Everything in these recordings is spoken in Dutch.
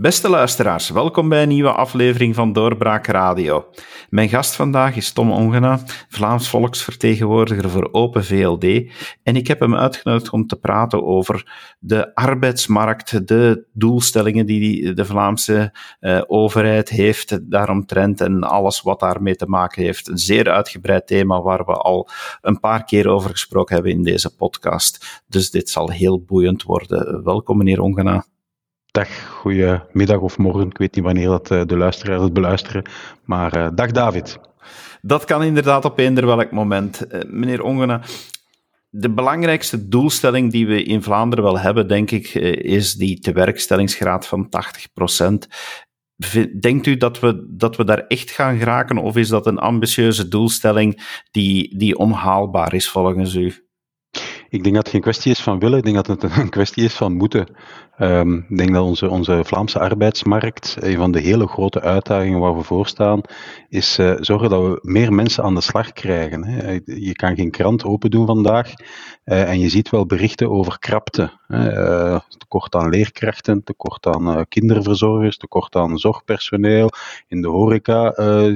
Beste luisteraars, welkom bij een nieuwe aflevering van Doorbraak Radio. Mijn gast vandaag is Tom Ongena, Vlaams volksvertegenwoordiger voor Open VLD. En ik heb hem uitgenodigd om te praten over de arbeidsmarkt, de doelstellingen die de Vlaamse uh, overheid heeft daaromtrent en alles wat daarmee te maken heeft. Een zeer uitgebreid thema waar we al een paar keer over gesproken hebben in deze podcast. Dus dit zal heel boeiend worden. Welkom, meneer Ongena. Dag, goedemiddag of morgen. Ik weet niet wanneer dat eh, de luisteraars het beluisteren. Maar uh, dag David. Dat kan inderdaad op eender welk moment. Uh, meneer Ongena, de belangrijkste doelstelling die we in Vlaanderen wel hebben, denk ik, is die tewerkstellingsgraad van 80%. Denkt u dat we, dat we daar echt gaan geraken, of is dat een ambitieuze doelstelling die, die onhaalbaar is volgens u? Ik denk dat het geen kwestie is van willen, ik denk dat het een kwestie is van moeten. Um, ik denk dat onze, onze Vlaamse arbeidsmarkt, een van de hele grote uitdagingen waar we voor staan, is uh, zorgen dat we meer mensen aan de slag krijgen. Hè. Je kan geen krant open doen vandaag uh, en je ziet wel berichten over krapte. Uh, tekort aan leerkrachten, tekort aan kinderverzorgers, tekort aan zorgpersoneel. In de horeca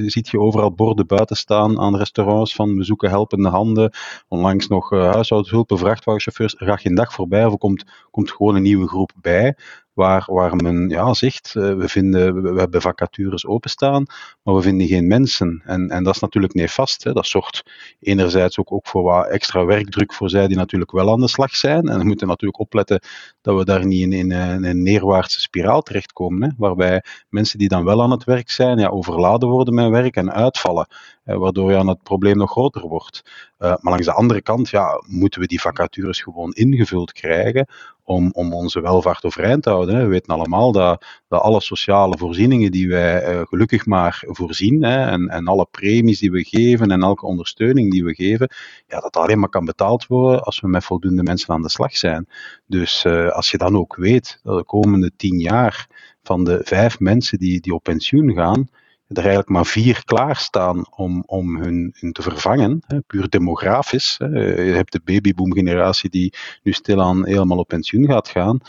ziet je overal borden buiten staan aan restaurants van we zoeken helpende handen. Onlangs nog huishoudhulpen, vrachtwagenchauffeurs. Er gaat geen dag voorbij of er komt, komt gewoon een nieuwe groep bij waar, waar men ja, zegt, uh, we, vinden, we, hebben vacatures openstaan, maar we vinden geen mensen. En, en dat is natuurlijk nefast. Hè. Dat zorgt enerzijds ook, ook voor wat extra werkdruk voor zij die natuurlijk wel aan de slag zijn. En we moeten natuurlijk opletten dat we daar niet in, in, in een neerwaartse spiraal terechtkomen, hè, waarbij mensen die dan wel aan het werk zijn, ja, overladen worden met werk en uitvallen. Eh, waardoor ja, het probleem nog groter wordt. Uh, maar langs de andere kant ja, moeten we die vacatures gewoon ingevuld krijgen om, om onze welvaart overeind te houden. We weten allemaal dat, dat alle sociale voorzieningen die wij uh, gelukkig maar voorzien, en, en alle premies die we geven en elke ondersteuning die we geven, ja, dat alleen maar kan betaald worden als we met voldoende mensen aan de slag zijn. Dus uh, als je dan ook weet dat de komende tien jaar van de vijf mensen die, die op pensioen gaan, er eigenlijk maar vier klaarstaan om, om hun, te vervangen, hè, puur demografisch. Hè. Je hebt de babyboom-generatie die nu stilaan helemaal op pensioen gaat gaan,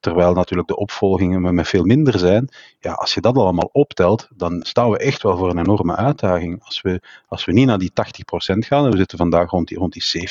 terwijl natuurlijk de opvolgingen met veel minder zijn. Ja, als je dat allemaal optelt, dan staan we echt wel voor een enorme uitdaging. Als we, als we niet naar die 80% gaan, we zitten vandaag rond die, rond die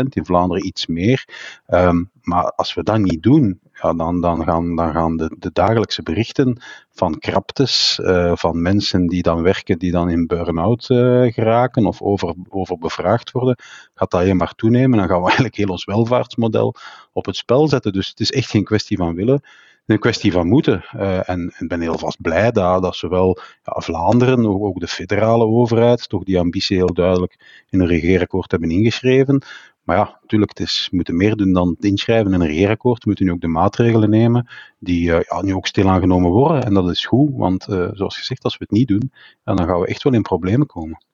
70%, in Vlaanderen iets meer, um, maar als we dat niet doen, ja, dan, dan gaan, dan gaan de, de dagelijkse berichten van kraptes, uh, van mensen die dan werken, die dan in burn-out uh, geraken of over, over bevraagd worden, gaat dat alleen maar toenemen. Dan gaan we eigenlijk heel ons welvaartsmodel op het spel zetten. Dus het is echt geen kwestie van willen een kwestie van moeten. Uh, en ik ben heel vast blij dat, dat zowel ja, Vlaanderen, ook, ook, de federale overheid, toch die ambitie heel duidelijk in een regeerakkoord hebben ingeschreven. Maar ja, natuurlijk, het is, we moeten meer doen dan het inschrijven in een regeerakkoord. We moeten nu ook de maatregelen nemen die uh, ja, nu ook aangenomen worden. En dat is goed, want uh, zoals gezegd, als we het niet doen, dan gaan we echt wel in problemen komen.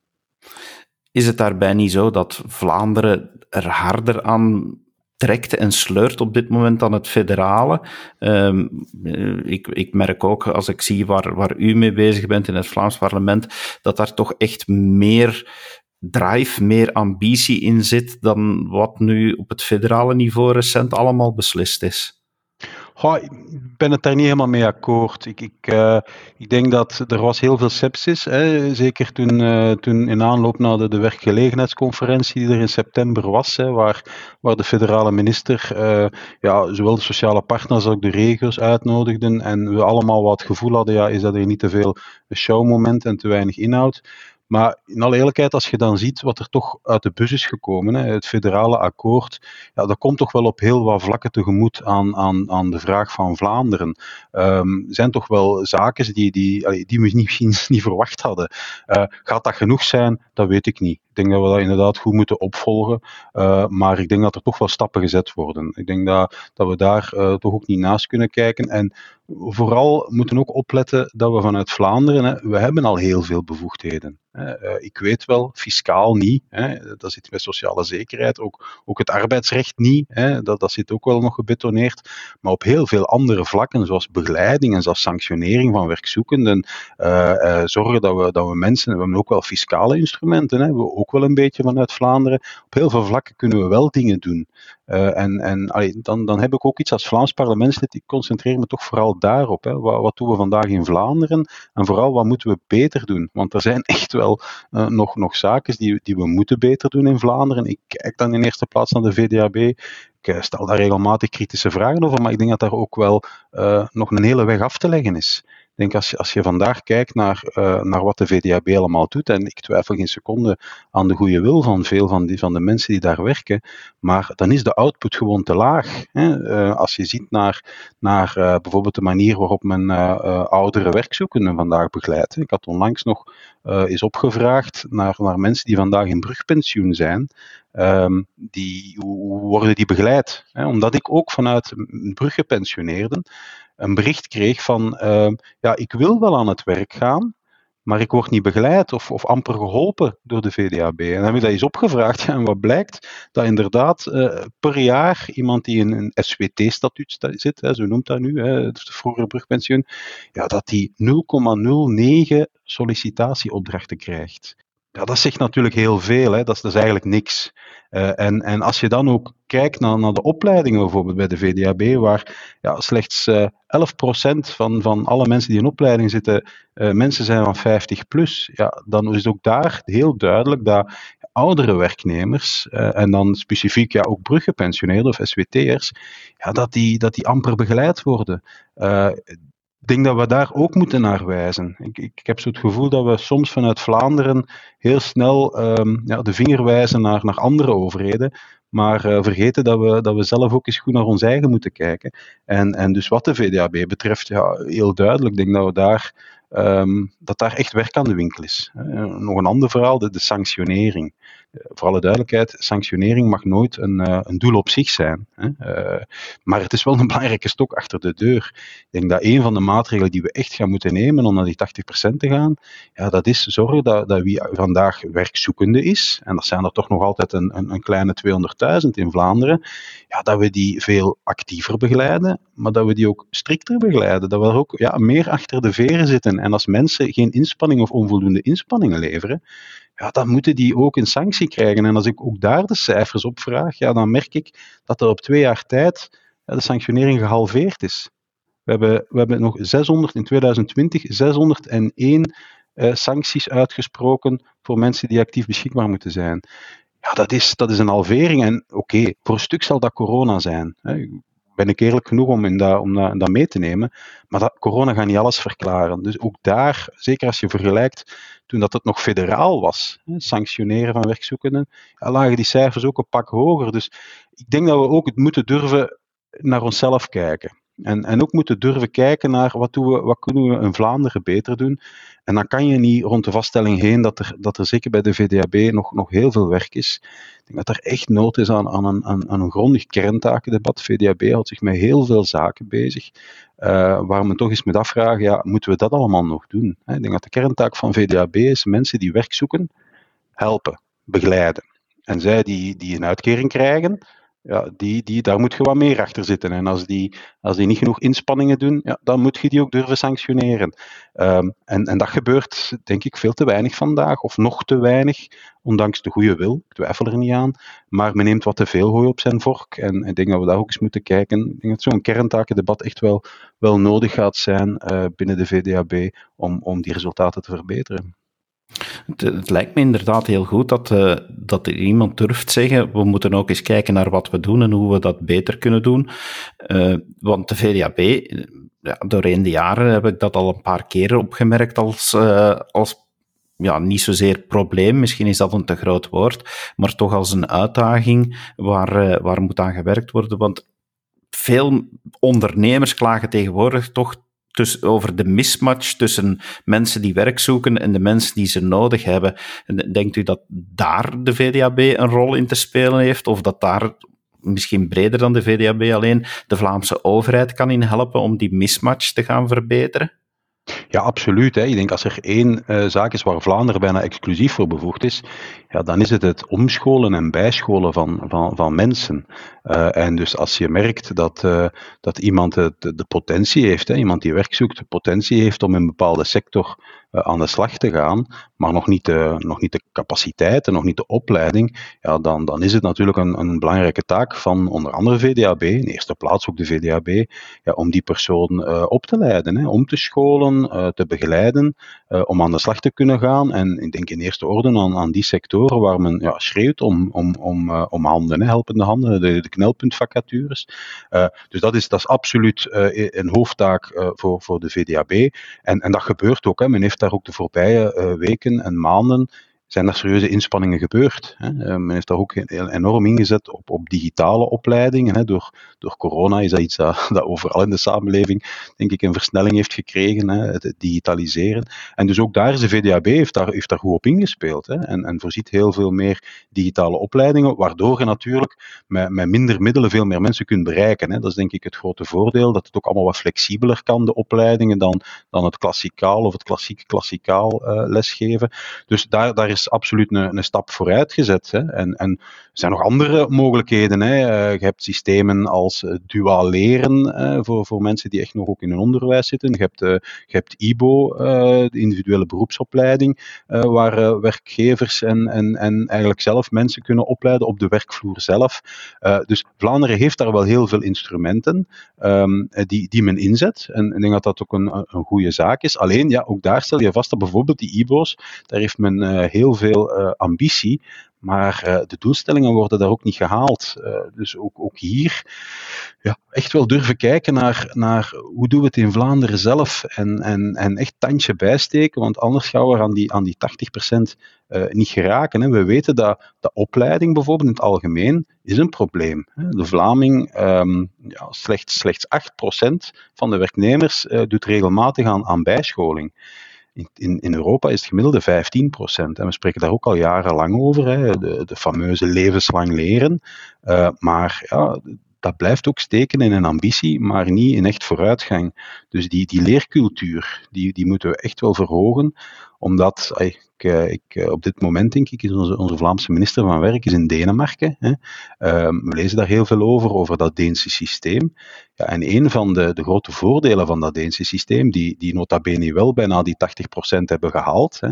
Is het daarbij niet zo dat Vlaanderen er harder aan trekt en sleurt op dit moment dan het federale. Um, ik, ik merk ook, als ik zie waar, waar u mee bezig bent in het Vlaams parlement, dat daar toch echt meer drive, meer ambitie in zit dan wat nu op het federale niveau recent allemaal beslist is? Goh, ik ben het daar niet helemaal mee akkoord. Ik, ik, uh, ik denk dat er was heel veel sepsis, hè, zeker toen, uh, toen in aanloop naar de, werkgelegenheidsconferentie die er in september was, hè, waar, waar de federale minister uh, ja, zowel de sociale partners als ook de regio's uitnodigden en we allemaal wat gevoel hadden, ja, is dat er niet te veel showmoment en te weinig inhoud. Maar in alle eerlijkheid, als je dan ziet wat er toch uit de bus is gekomen, hè, het federale akkoord, ja, dat komt toch wel op heel wat vlakken tegemoet aan, aan, aan de vraag van Vlaanderen. Um, zijn toch wel zaken die, die, die we misschien niet verwacht hadden. Uh, gaat dat genoeg zijn? Dat weet ik niet. Ik denk dat we dat inderdaad goed moeten opvolgen. Uh, maar ik denk dat er toch wel stappen gezet worden. Ik denk dat, dat we daar uh, toch ook niet naast kunnen kijken. En vooral moeten ook opletten dat we vanuit Vlaanderen, hè, we hebben al heel veel bevoegdheden. Uh, ik weet wel, fiscaal niet. Hè, dat zit met sociale zekerheid. Ook, ook het arbeidsrecht niet. Hè, dat, dat zit ook wel nog gebetoneerd. Maar op heel veel andere vlakken, zoals begeleiding en zoals sanctionering van werkzoekenden, zorgen dat we, dat we mensen, we hebben ook wel fiscale instrumenten. Hè, we ook wel een beetje vanuit Vlaanderen. Op heel veel vlakken kunnen we wel dingen doen. Uh, en en dan, dan heb ik ook iets als Vlaams parlementslid, ik concentreer me toch vooral daarop. Hè. Wat, wat, doen we vandaag in Vlaanderen en vooral wat moeten we beter doen? Want er zijn echt wel uh, nog, nog zaken die, die we moeten beter doen in Vlaanderen. Ik kijk dan in eerste plaats naar de VDAB. Ik stel daar regelmatig kritische vragen over, maar ik denk dat daar ook wel nog een hele weg af te leggen is. Denk als als je vandaag kijkt naar, uh, naar wat de VDAB allemaal doet, en ik twijfel geen seconde aan de goede wil van veel van, die, van de mensen die daar werken, maar dan is de output gewoon te laag. Hè? Uh, als je ziet naar, naar uh, bijvoorbeeld de manier waarop men oudere werkzoekenden vandaag begeleidt. Ik had onlangs nog eens opgevraagd naar, naar mensen die vandaag in brugpensioen zijn. Um, die, hoe worden die begeleid? Omdat ik ook vanuit bruggepensioneerden een bericht kreeg van, uh, ja, ik wil wel aan het werk gaan, maar ik word niet begeleid of, of amper geholpen door de VDAB. En dan heb ik dat eens opgevraagd en wat blijkt? Dat inderdaad uh, per jaar iemand die in een SWT-statuut zit, hè, zo noemt dat nu, hè, de vroegere brugpensioen, ja, dat die 0,09 sollicitatieopdrachten krijgt. Ja, dat zegt natuurlijk heel veel, hè. Dat, is, eigenlijk niks. Uh, en, en als je dan ook kijkt naar, naar de opleidingen bijvoorbeeld bij de VDAB, waar ja, slechts uh, 11% van, van alle mensen die in opleiding zitten uh, mensen zijn van 50 plus, ja, dan is het ook daar heel duidelijk dat oudere werknemers, en dan specifiek ja, ook bruggepensioneerden of SWT'ers, ja, dat, die, dat die amper begeleid worden. Denk dat we daar ook moeten naar wijzen. Ik, ik, heb zo het gevoel dat we soms vanuit Vlaanderen heel snel um, ja, de vinger wijzen naar, naar andere overheden, maar uh, vergeten dat we, dat we zelf ook eens goed naar ons eigen moeten kijken. En, en dus wat de VDAB betreft, ja, heel duidelijk, ik denk dat we daar, um, dat daar echt werk aan de winkel is. Nog een ander verhaal, de sanctionering. Uh, voor alle duidelijkheid, sanctionering mag nooit een, uh, een doel op zich zijn. Hè? Uh, maar het is wel een belangrijke stok achter de deur. Ik denk dat een van de maatregelen die we echt gaan moeten nemen om naar die 80% te gaan, ja, dat is zorgen dat, dat wie vandaag werkzoekende is, en dat zijn er toch nog altijd een, een, een kleine 200.000 in Vlaanderen, ja, dat we die veel actiever begeleiden, maar dat we die ook strikter begeleiden. Dat we er ook ja, meer achter de veren zitten. En als mensen geen inspanning of onvoldoende inspanningen leveren, ja, dan moeten die ook een sanctie krijgen. En als ik ook daar de cijfers op vraag, ja, dan merk ik dat er op twee jaar tijd de sanctionering gehalveerd is. We hebben, we hebben nog 600 in 2020, 601 uh, sancties uitgesproken voor mensen die actief beschikbaar moeten zijn. Ja, dat is, dat is een halvering. En oké, voor een stuk zal dat corona zijn. Hè ben ik eerlijk genoeg om, in dat, om dat mee te nemen. Maar dat, corona gaat niet alles verklaren. Dus ook daar, zeker als je vergelijkt toen dat het nog federaal was, hè, sanctioneren van werkzoekenden, lagen die cijfers ook een pak hoger. Dus ik denk dat we ook het moeten durven naar onszelf kijken. En, en ook moeten durven kijken naar wat, doen we, wat kunnen we in Vlaanderen beter doen. En dan kan je niet rond de vaststelling heen dat er, dat er zeker bij de VDAB nog, nog heel veel werk is. Ik denk dat er echt nood is aan, aan, een, aan, een grondig kerntakendebat. VDAB houdt zich met heel veel zaken bezig. Uh, waar men toch eens moet afvragen, ja, moeten we dat allemaal nog doen? Ik denk dat de kerntaak van VDAB is mensen die werk zoeken, helpen, begeleiden. En zij die, die een uitkering krijgen, ja, die, die, daar moet je wat meer achter zitten. En als die, als die niet genoeg inspanningen doen, ja, dan moet je die ook durven sanctioneren. Um, en, en dat gebeurt, denk ik, veel te weinig vandaag, of nog te weinig, ondanks de goede wil. Ik twijfel er niet aan. Maar men neemt wat te veel hooi op zijn vork. En ik denk dat we daar ook eens moeten kijken. Ik denk dat zo'n kerntakendebat echt wel, wel nodig gaat zijn uh, binnen de VDAB om, om die resultaten te verbeteren. Het, lijkt me inderdaad heel goed dat, uh, dat er iemand durft zeggen, we moeten ook eens kijken naar wat we doen en hoe we dat beter kunnen doen. Uh, want de VDAB, ja, doorheen de jaren heb ik dat al een paar keren opgemerkt als, uh, als ja, niet zozeer probleem, misschien is dat een te groot woord, maar toch als een uitdaging waar, waar moet aan gewerkt worden. Want veel ondernemers klagen tegenwoordig toch tussen, over de mismatch tussen mensen die werk zoeken en de mensen die ze nodig hebben. Denkt u dat daar de VDAB een rol in te spelen heeft? Of dat daar misschien breder dan de VDAB alleen de Vlaamse overheid kan in helpen om die mismatch te gaan verbeteren? Ja, absoluut. Hè. Ik denk als er één uh, zaak is waar Vlaanderen bijna exclusief voor bevoegd is, ja, dan is het het omscholen en bijscholen van, van, van mensen. Uh, en dus als je merkt dat, uh, dat iemand de, de potentie heeft, hè, iemand die werk zoekt, de potentie heeft om in een bepaalde sector aan de slag te gaan, maar nog niet de, nog niet de capaciteit en nog niet de opleiding, ja, dan, dan is het natuurlijk een, een belangrijke taak van onder andere VDAB, in eerste plaats ook de VDAB, ja, om die persoon op te leiden, hè, om te scholen, te begeleiden, om aan de slag te kunnen gaan. En ik denk in eerste orde aan, aan die sectoren waar men ja, schreeuwt om, om, om, om handen, helpende handen, de, de knelpuntvacatures. dus dat is, dat is absoluut een hoofdtaak voor, voor de VDAB. En, en dat gebeurt ook. Hè. Men heeft daar ook de voorbije uh, weken en maanden zijn er serieuze inspanningen gebeurd. Hè. Eh, men heeft daar ook enorm ingezet op, op digitale opleidingen. Hè. Door, door corona is dat iets dat, overal in de samenleving, denk ik, een versnelling heeft gekregen, hè, het digitaliseren. En dus ook daar is de VDAB heeft daar, heeft daar goed op ingespeeld. Hè. En, en voorziet heel veel meer digitale opleidingen, waardoor je natuurlijk met, met minder middelen veel meer mensen kunt bereiken. Hè. Dat is denk ik het grote voordeel, dat het ook allemaal wat flexibeler kan, de opleidingen, dan, dan het klassikaal of het klassieke klassikaal uh, lesgeven. Dus daar, daar is absoluut een, een stap vooruit gezet. Hè. En, en er zijn nog andere mogelijkheden. Hè. Uh, je hebt systemen als uh, duaal leren uh, voor, voor mensen die echt nog ook in een onderwijs zitten. Je hebt, je hebt IBO, de individuele beroepsopleiding, waar werkgevers en, en, en eigenlijk zelf mensen kunnen opleiden op de werkvloer zelf. dus Vlaanderen heeft daar wel heel veel instrumenten um, die, die men inzet. En ik denk dat dat ook een, een goede zaak is. Alleen, ja, ook daar stel je vast dat bijvoorbeeld die IBO's, daar heeft men heel veel uh, ambitie, maar uh, de doelstellingen worden daar ook niet gehaald. Uh, dus ook, ook hier ja, echt wel durven kijken naar, naar hoe doen we het in Vlaanderen zelf en, en, en echt tandje bijsteken, want anders gaan we aan die, aan die 80% uh, niet geraken. We weten dat de opleiding bijvoorbeeld in het algemeen is een probleem. De Vlaming, um, ja, slechts, slechts 8% van de werknemers doet regelmatig aan, aan bijscholing. In, in, Europa is het gemiddelde 15 procent. En we spreken daar ook al jarenlang over, hè, de, de fameuze levenslang leren. Uh, maar ja, dat blijft ook steken in een ambitie, maar niet in echt vooruitgang. Dus die, die leercultuur, die, die moeten we echt wel verhogen, omdat ik, eh, ik, eh, op dit moment denk ik, is onze, Vlaamse minister van Werk is in Denemarken. Hè. Ehm, we lezen daar heel veel over, over dat Deense systeem. Ja, en een van de, de grote voordelen van dat Deense systeem, die, die nota bene wel bijna die 80% hebben gehaald, hè,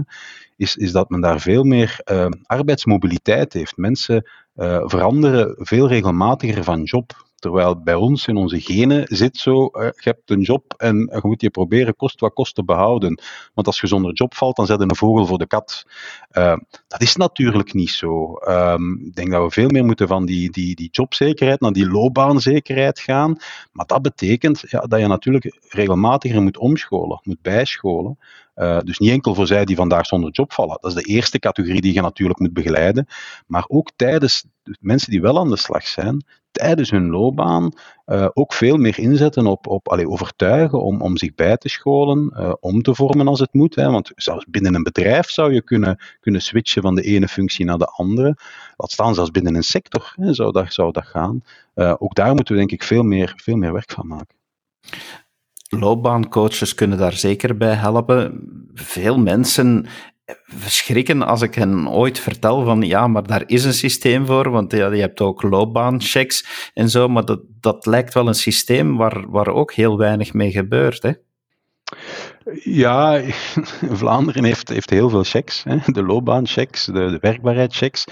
is, is dat men daar veel meer uh, arbeidsmobiliteit heeft. Mensen uh, veranderen veel regelmatiger van job. Terwijl bij ons in onze genen zit zo, je hebt een job en je moet je proberen kost wat kost te behouden. Want als je zonder job valt, dan zet een vogel voor de kat. Uh, dat is natuurlijk niet zo. Um, ik denk dat we veel meer moeten van die, die, die jobzekerheid naar die loopbaanzekerheid gaan. Maar dat betekent ja, dat je natuurlijk regelmatiger moet omscholen, moet bijscholen. Uh, dus niet enkel voor zij die vandaag zonder job vallen. Dat is de eerste categorie die je natuurlijk moet begeleiden. Maar ook tijdens mensen die wel aan de slag zijn, tijdens hun loopbaan uh, ook veel meer inzetten op, op allee, overtuigen om, om zich bij te scholen, uh, om te vormen als het moet. Hè. Want zelfs binnen een bedrijf zou je kunnen, kunnen switchen van de ene functie naar de andere. Laat staan, zelfs binnen een sector hè, zou, dat, zou dat gaan. Uh, ook daar moeten we denk ik veel meer, veel meer werk van maken. Loopbaancoaches kunnen daar zeker bij helpen. Veel mensen verschrikken als ik hen ooit vertel van ja, maar daar is een systeem voor, want ja, je hebt ook loopbaanchecks en zo, maar dat, dat lijkt wel een systeem waar, waar ook heel weinig mee gebeurt. Hè? Ja, Vlaanderen heeft, heeft heel veel checks. Hè. De loopbaanchecks, de, de werkbaarheidschecks.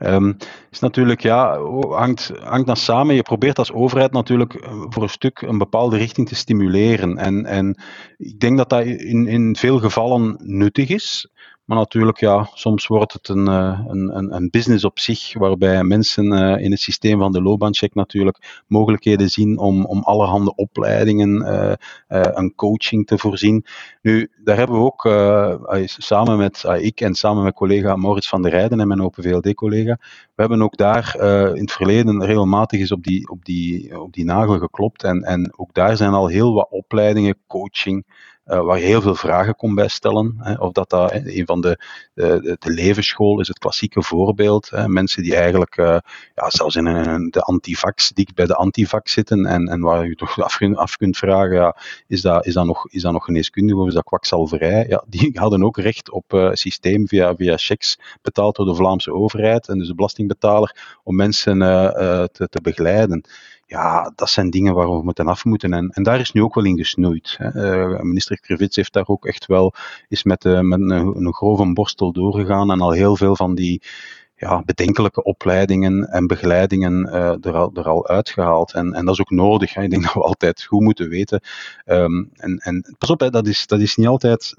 Um, is natuurlijk, ja, hangt, hangt dan samen. Je probeert als overheid natuurlijk eh, voor een stuk een bepaalde richting te stimuleren. En, en ik denk dat dat in, in veel gevallen nuttig is. Maar natuurlijk, ja, soms wordt het een, eh, een, een business op zich, waarbij mensen eh, in het systeem van de loopbaancheck natuurlijk mogelijkheden zien om, om allerhande opleidingen, uh, een coaching te voorzien. Nu, daar hebben we ook samen met ik en samen met collega Maurits van der Rijden en mijn Open VLD-collega, we hebben ook daar in het verleden regelmatig eens op die, op die, op die nagel geklopt. En, en ook daar zijn al heel wat opleidingen, coaching, waar je heel veel vragen kon bij stellen. Hè, of dat dat een van de, de, de levensschool is het klassieke voorbeeld. Hè, mensen die eigenlijk uh, ja, zelfs in een, de antivax, dicht bij de antivax zitten en, en waar je toch af, af kunt vragen, ja, is, dat, is, dat nog, is dat nog geneeskundig of is dat kwakzalverij? Ja, die hadden ook recht op uh, systeem via, via checks betaald door de Vlaamse overheid en dus de belastingbetaler om mensen te, te begeleiden ja, dat zijn dingen waar we moeten af moeten. En, en daar is nu ook wel in gesnoeid. Uh, minister Krivits heeft daar ook echt wel is met, uh, met een, een grove borstel doorgegaan en al heel veel van die ja, bedenkelijke opleidingen en begeleidingen uh, er, al, er al uitgehaald. En, en dat is ook nodig. Hè. Ik denk dat we altijd goed moeten weten. Um, en, en pas op, hè, dat, is, dat is niet altijd.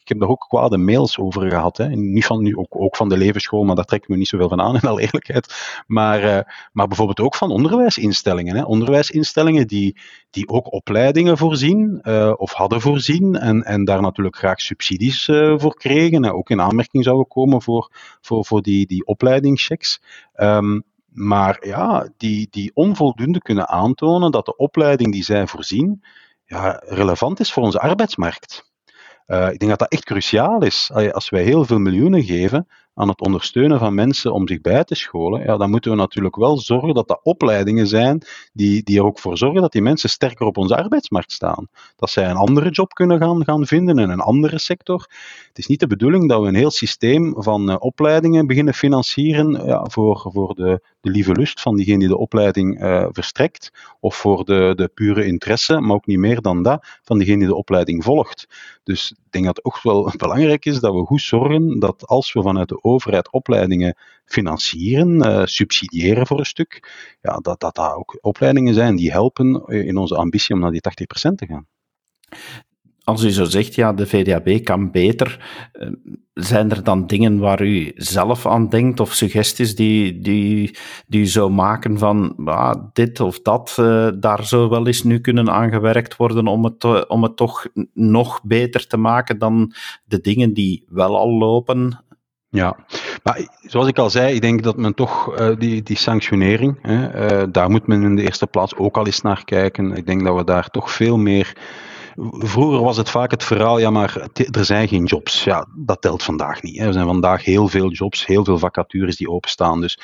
Ik heb daar ook kwade mails over gehad. Hè. Niet van, nu, ook, ook van de levensschool, maar daar trekken we niet zoveel van aan, in alle eerlijkheid. Maar, uh, maar bijvoorbeeld ook van onderwijsinstellingen. Hè. Onderwijsinstellingen die, die ook opleidingen voorzien, uh, of hadden voorzien, en, en daar natuurlijk graag subsidies voor kregen. En ook in aanmerking zouden komen voor, voor, voor die, die opleidingschecks. Um, maar ja, die, die onvoldoende kunnen aantonen dat de opleiding die zij voorzien ja, relevant is voor onze arbeidsmarkt. Uh, ik denk dat dat echt cruciaal is. Als wij heel veel miljoenen geven aan het ondersteunen van mensen om zich bij te scholen, ja, dan moeten we natuurlijk wel zorgen dat dat opleidingen zijn die, die er ook voor zorgen dat die mensen sterker op onze arbeidsmarkt staan. Dat zij een andere job kunnen gaan, gaan vinden in een andere sector. Het is niet de bedoeling dat we een heel systeem van uh, opleidingen beginnen financieren ja, voor, voor de, de lieve lust van diegene die de opleiding uh, verstrekt, of voor de, de pure interesse, maar ook niet meer dan dat, van diegene die de opleiding volgt. Dus ik denk dat het ook wel belangrijk is dat we goed zorgen dat als we vanuit de overheid opleidingen financieren, uh, subsidiëren voor een stuk, ja, dat, dat dat ook opleidingen zijn die helpen in onze ambitie om naar die 80% te gaan als u zo zegt, ja, de VDAB kan beter, eh, zijn er dan dingen waar u zelf aan denkt of suggesties die, die, die u zou maken van ah, dit of dat, daar zou wel eens nu kunnen aangewerkt worden om het, om het toch nog beter te maken dan de dingen die wel al lopen? Ja, maar zoals ik al zei, ik denk dat men toch uh, die, die sanctionering, hè, daar moet men in de eerste plaats ook al eens naar kijken. Ik denk dat we daar toch veel meer Vroeger was het vaak het verhaal, ja, maar er zijn geen jobs. Ja, dat telt vandaag niet. Hè. Er zijn vandaag heel veel jobs, heel veel vacatures die openstaan. Dus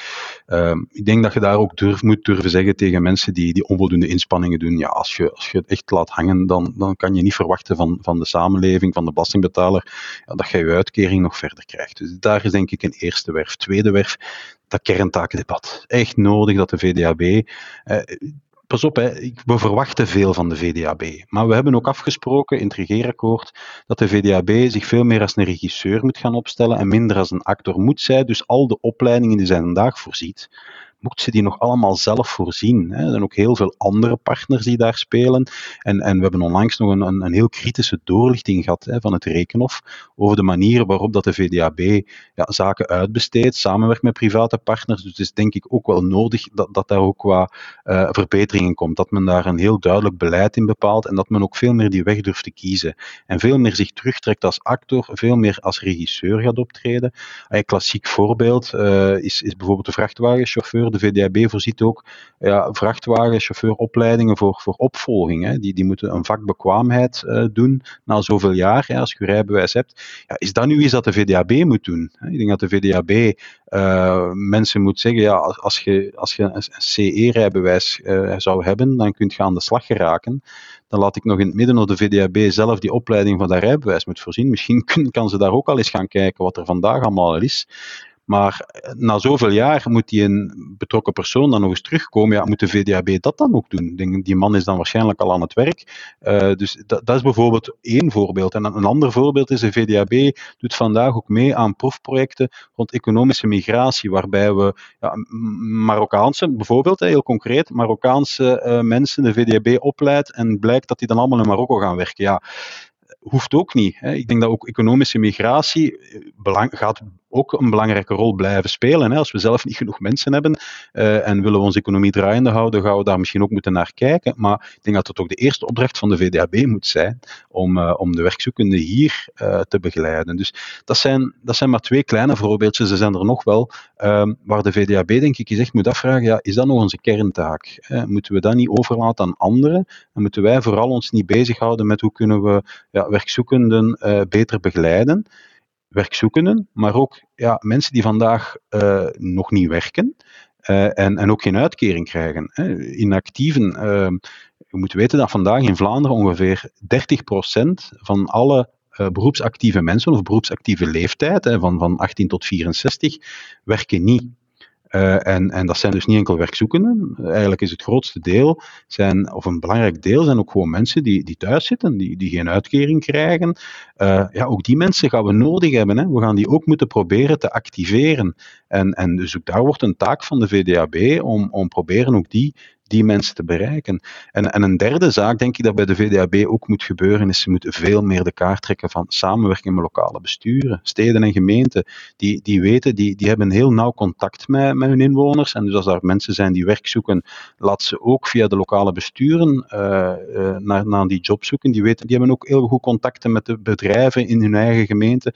uh, ik denk dat je daar ook durf, moet durven zeggen tegen mensen die, die onvoldoende inspanningen doen. Ja, als je, als je het echt laat hangen, dan, dan kan je niet verwachten van, van de samenleving, van de belastingbetaler, dat je je uitkering nog verder krijgt. Dus daar is denk ik een eerste werf. Tweede werf, dat kerntakendebat. Echt nodig dat de VDAB. Eh, pas op, we verwachten veel van de VDAB. Maar we hebben ook afgesproken in het regeerakkoord dat de VDAB zich veel meer als een regisseur moet gaan opstellen en minder als een actor moet zij. Dus al de opleidingen die zij vandaag voorziet, moet ze die nog allemaal zelf voorzien. Hè. Er zijn ook heel veel andere partners die daar spelen. En, en we hebben onlangs nog een, een, een heel kritische doorlichting gehad hè, van het Rekenhof over de manier waarop dat de VDAB ja, zaken uitbesteedt, samenwerkt met private partners. Dus het is denk ik ook wel nodig dat, dat daar ook qua uh, verbeteringen komt. Dat men daar een heel duidelijk beleid in bepaalt en dat men ook veel meer die weg durft te kiezen. En veel meer zich terugtrekt als actor, veel meer als regisseur gaat optreden. Een klassiek voorbeeld uh, is, is bijvoorbeeld de vrachtwagenchauffeur de VDAB voorziet ook ja, voor, voor opvolging. Hè. Die, die moeten een vakbekwaamheid uh, doen na zoveel jaar, hè, als je rijbewijs hebt. Ja, is dat nu iets dat de VDAB moet doen? Hè? Ik denk dat de VDAB eh, mensen moet zeggen, ja, als je, als je een CE-rijbewijs eh, zou hebben, dan kun je aan de slag geraken dan laat ik nog in het midden of de VDAB zelf die opleiding van dat rijbewijs moet voorzien. Misschien kan ze daar ook al eens gaan kijken wat er vandaag allemaal is. Maar eh, na zoveel jaar moet die een betrokken persoon dan nog eens terugkomen. Ja, moet de VDAB dat dan ook doen? Die man is dan waarschijnlijk al aan het werk. Uh, dus dat, dat, is bijvoorbeeld één voorbeeld. En een ander voorbeeld is de VDAB doet vandaag ook mee aan proefprojecten rond economische migratie, waarbij we ja, Marokkaanse, bijvoorbeeld, heel concreet, Marokkaanse uh, mensen de VDAB opleidt en blijkt dat die dan allemaal in Marokko gaan werken. Ja, hoeft ook niet. Hè. Ik denk dat ook economische migratie belang, gaat ook een belangrijke rol blijven spelen. Hè. Als we zelf niet genoeg mensen hebben uh, en willen we onze economie draaiende houden, gaan we daar misschien ook moeten naar kijken. Maar ik denk dat het ook de eerste opdracht van de VDAB moet zijn om, uh, om de werkzoekenden hier uh, te begeleiden. Dus dat zijn, dat zijn maar twee kleine voorbeeldjes. Er zijn er nog wel um, waar de VDAB denk ik echt moet afvragen, ja, is dat nog onze kerntaak? Hè? Moeten we dat niet overlaten aan anderen? En moeten wij vooral ons niet bezighouden met hoe kunnen we ja, werkzoekenden beter begeleiden? Werkzoekenden, maar ook ja, mensen die vandaag uh, nog niet werken uh, en, en ook geen uitkering krijgen. Hè. Inactieven. Uh, je moet weten dat vandaag in Vlaanderen ongeveer 30% van alle beroepsactieve mensen of beroepsactieve leeftijd, hè, van, van 18 tot 64, werken niet. Uh, en, en dat zijn dus niet enkel werkzoekenden. Eigenlijk is het grootste deel, zijn, of een belangrijk deel, zijn ook gewoon mensen die, die thuis zitten, die, die geen uitkering krijgen. Uh, ja, ook die mensen gaan we nodig hebben. Hè. We gaan die ook moeten proberen te activeren. En, en dus ook daar wordt een taak van de VDAB om, om proberen ook die die mensen te bereiken. En, en een derde zaak, denk ik, dat bij de VDAB ook moet gebeuren, is ze moeten veel meer de kaart trekken van samenwerking met lokale besturen. Steden en gemeenten, die, die weten, die, die hebben heel nauw contact met, met hun inwoners. En dus als er mensen zijn die werk zoeken, laat ze ook via de lokale besturen uh, uh, naar, naar die job zoeken. Die, weten, die hebben ook heel goed contacten met de bedrijven in hun eigen gemeente.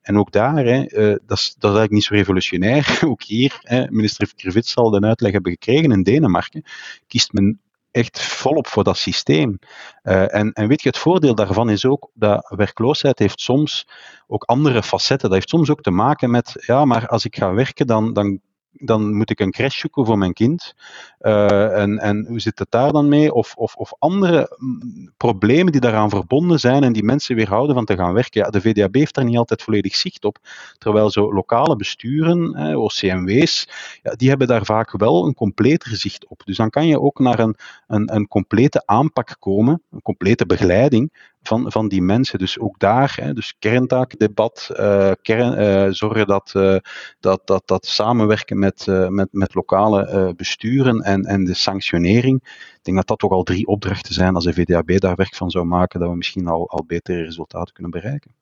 En ook daar, hè, uh, dat, is, dat is eigenlijk niet zo revolutionair. ook hier, hè, minister Krivits zal de uitleg hebben gekregen in Denemarken, kiest men echt volop voor dat systeem. Uh, en, en weet je, het voordeel daarvan is ook dat werkloosheid heeft soms ook andere facetten. Dat heeft soms ook te maken met, ja, maar als ik ga werken, dan, dan dan moet ik een crash zoeken voor mijn kind. Uh, en, en hoe zit het daar dan mee? Of, of, of andere mm, problemen die daaraan verbonden zijn en die mensen weerhouden van te gaan werken. Ja, de VDAB heeft daar niet altijd volledig zicht op. Terwijl zo lokale besturen, eh, OCMW's, ja, die hebben daar vaak wel een completer zicht op. Dus dan kan je ook naar een, een, een complete aanpak komen, een complete begeleiding van, van die mensen. Dus ook daar, hè, dus kerntaakdebat, uh, kern, uh, zorgen dat, uh, dat, dat, dat samenwerken met, met, met lokale besturen en, en de sanctionering. Ik denk dat dat toch al drie opdrachten zijn als de VDAB daar werk van zou maken, dat we misschien al, al betere resultaten kunnen bereiken.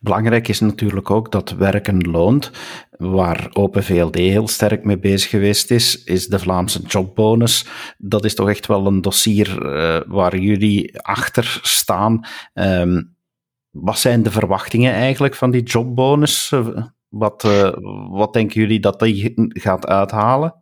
Belangrijk is natuurlijk ook dat werken loont. Waar Open VLD heel sterk mee bezig geweest is, is de Vlaamse jobbonus. Dat is toch echt wel een dossier uh, waar jullie achter staan. Um, wat zijn de verwachtingen eigenlijk van die jobbonus? Wat, uh, wat denken jullie dat die gaat uithalen?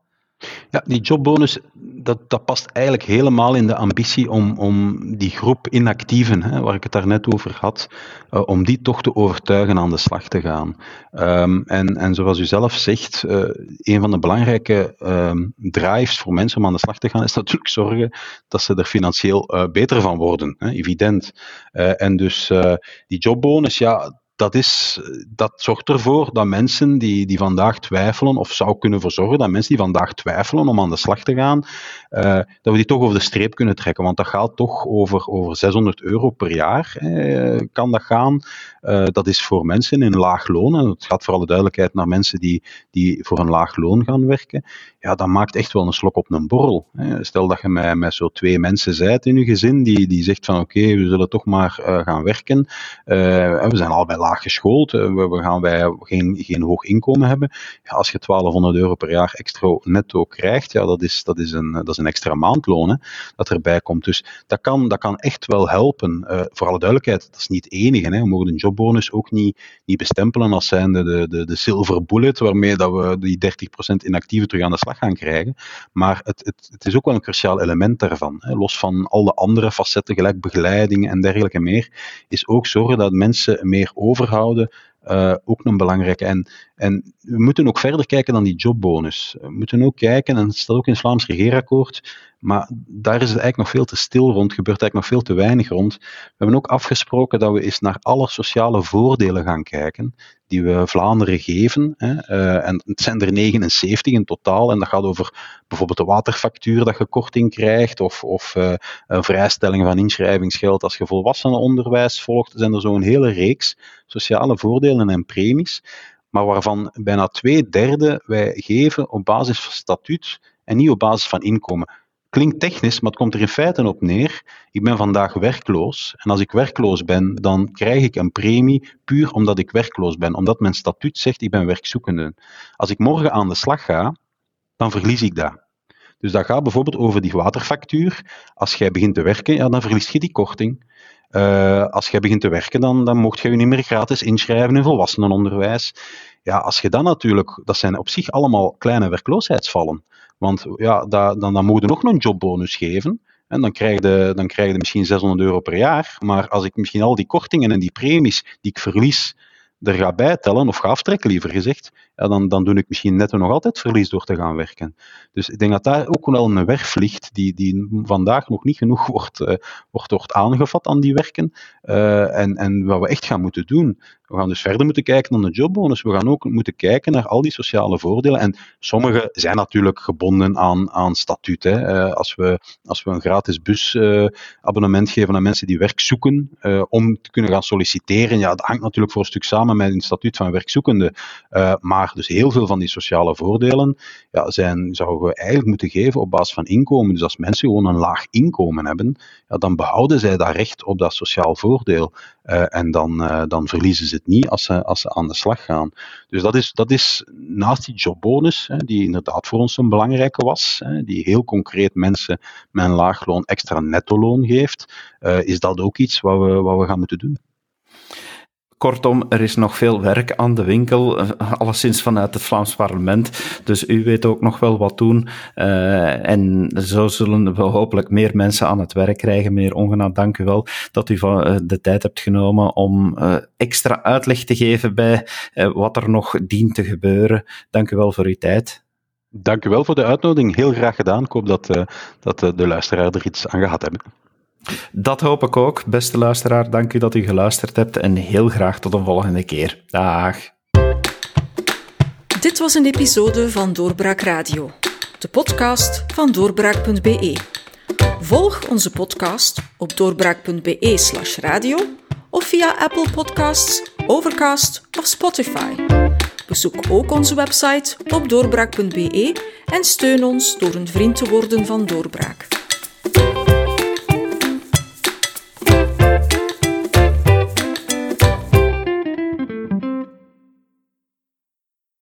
Ja, die jobbonus, dat, dat past eigenlijk helemaal in de ambitie om, om die groep inactieven, hè, waar ik het daarnet over had, uh, om die toch te overtuigen aan de slag te gaan. Um, en, en zoals u zelf zegt, uh, een van de belangrijke um, drives voor mensen om aan de slag te gaan, is natuurlijk zorgen dat ze er financieel uh, beter van worden, hè, evident. en dus die jobbonus, ja, dat, is, dat zorgt ervoor dat mensen die, die vandaag twijfelen, of zou kunnen verzorgen dat mensen die vandaag twijfelen om aan de slag te gaan, uh, dat we die toch over de streep kunnen trekken. Want dat gaat toch over, over 600 euro per jaar, eh, kan dat gaan. Uh, dat is voor mensen in laag loon, en het gaat voor alle duidelijkheid naar mensen die, die voor een laag loon gaan werken. Ja, dat maakt echt wel een slok op een borrel. Hè. Stel dat je met, met zo twee mensen zijt in je gezin, die, die zegt van oké, we zullen toch maar gaan werken. we zijn allebei laag laag geschoold, eh, we, we gaan wij geen, geen hoog inkomen hebben. Als je 1200 euro per jaar extra netto krijgt, ja, dat, is, dat, is een, dat is een extra maandloon hè, dat erbij komt. Dus dat kan, dat kan echt wel helpen. Uh, voor alle duidelijkheid, dat is niet het enige. Hè. We mogen een jobbonus ook niet, niet bestempelen als zijnde de, de, de silver bullet, waarmee dat we die 30% inactieve terug aan de slag gaan krijgen. Maar het, het, het is ook wel een cruciaal element daarvan. Hè. Los van al de andere facetten, gelijk begeleiding en dergelijke meer, is ook zorgen dat mensen meer over overhouden uh, ook een belangrijke. En, en we moeten ook verder kijken dan die jobbonus. We moeten ook kijken, en dat staat ook in het Vlaams regeerakkoord, maar daar is het eigenlijk nog veel te stil rond, gebeurt eigenlijk nog veel te weinig rond. We hebben ook afgesproken dat we eens naar alle sociale voordelen gaan kijken die we Vlaanderen geven. Hè. Uh, en het zijn er 79 in totaal. En dat gaat over bijvoorbeeld de waterfactuur dat je korting krijgt, of, of uh, een vrijstelling van inschrijvingsgeld als je volwassenenonderwijs volgt. Er zijn er zo'n hele reeks sociale voordelen en premies, maar waarvan bijna twee derde wij geven op basis van statuut en niet op basis van inkomen. Klinkt technisch, maar het komt er in feite op neer. Ik ben vandaag werkloos. En als ik werkloos ben, dan krijg ik een premie puur omdat ik werkloos ben. Omdat mijn statuut zegt, ik ben werkzoekende. Als ik morgen aan de slag ga, dan verlies ik dat. Dus dat gaat bijvoorbeeld over die waterfactuur. Als jij begint te werken, ja, dan verlies je die korting. Uh, als jij begint te werken, dan, dan mocht je je niet meer gratis inschrijven in volwassenenonderwijs. Ja, als je dan natuurlijk, dat zijn op zich allemaal kleine werkloosheidsvallen. Want ja, dan, dan moet je nog een jobbonus geven. En dan krijg, je, dan krijg je misschien 600 euro per jaar. Maar als ik misschien al die kortingen en die premies die ik verlies er ga bijtellen, of ga aftrekken liever gezegd, dan, dan doe ik misschien net nog altijd verlies door te gaan werken. Dus ik denk dat daar ook wel een werf ligt die, die vandaag nog niet genoeg wordt, uh, wordt, wordt aangevat aan die werken. Uh, en, en wat we echt gaan moeten doen, We gaan dus verder moeten kijken dan de jobbonus. We gaan ook moeten kijken naar al die sociale voordelen. En sommige zijn natuurlijk gebonden aan, aan statuut. Hè. Uh, als, we, als we een gratis busabonnement uh, geven aan mensen die werk zoeken uh, om te kunnen gaan solliciteren, ja, dat hangt natuurlijk voor een stuk samen met een statuut van werkzoekende. maar dus heel veel van die sociale voordelen ja, zijn, zouden we eigenlijk moeten geven op basis van inkomen. Dus als mensen gewoon een laag inkomen hebben, ja, dan behouden zij dat recht op dat sociaal voordeel. en dan, dan verliezen ze niet als ze, als ze aan de slag gaan. Dus dat is, dat is naast die jobbonus, hè, die inderdaad voor ons een belangrijke was, hè, die heel concreet mensen met een laag loon extra netto-loon geeft, uh, is dat ook iets wat we, wat we gaan moeten doen. Kortom, er is nog veel werk aan de winkel, eh, alleszins vanuit het Vlaams parlement. Dus u weet ook nog wel wat doen. Uh, en zo zullen we hopelijk meer mensen aan het werk krijgen. Meneer Ongena, dank u wel dat u van, uh, de tijd hebt genomen om extra uitleg te geven bij wat er nog dient te gebeuren. Dank u wel voor uw tijd. Dank u wel voor de uitnodiging. Heel graag gedaan. Ik hoop dat, dat de luisteraar er iets aan gehad hebben. Dat hoop ik ook. Beste luisteraar, dank u dat u geluisterd hebt en heel graag tot een volgende keer. Dag. Dit was een episode van Doorbraak Radio, de podcast van doorbraak.be. Volg onze podcast op doorbraak.be/radio of via Apple Podcasts, Overcast of Spotify. Bezoek ook onze website op doorbraak.be en steun ons door een vriend te worden van Doorbraak.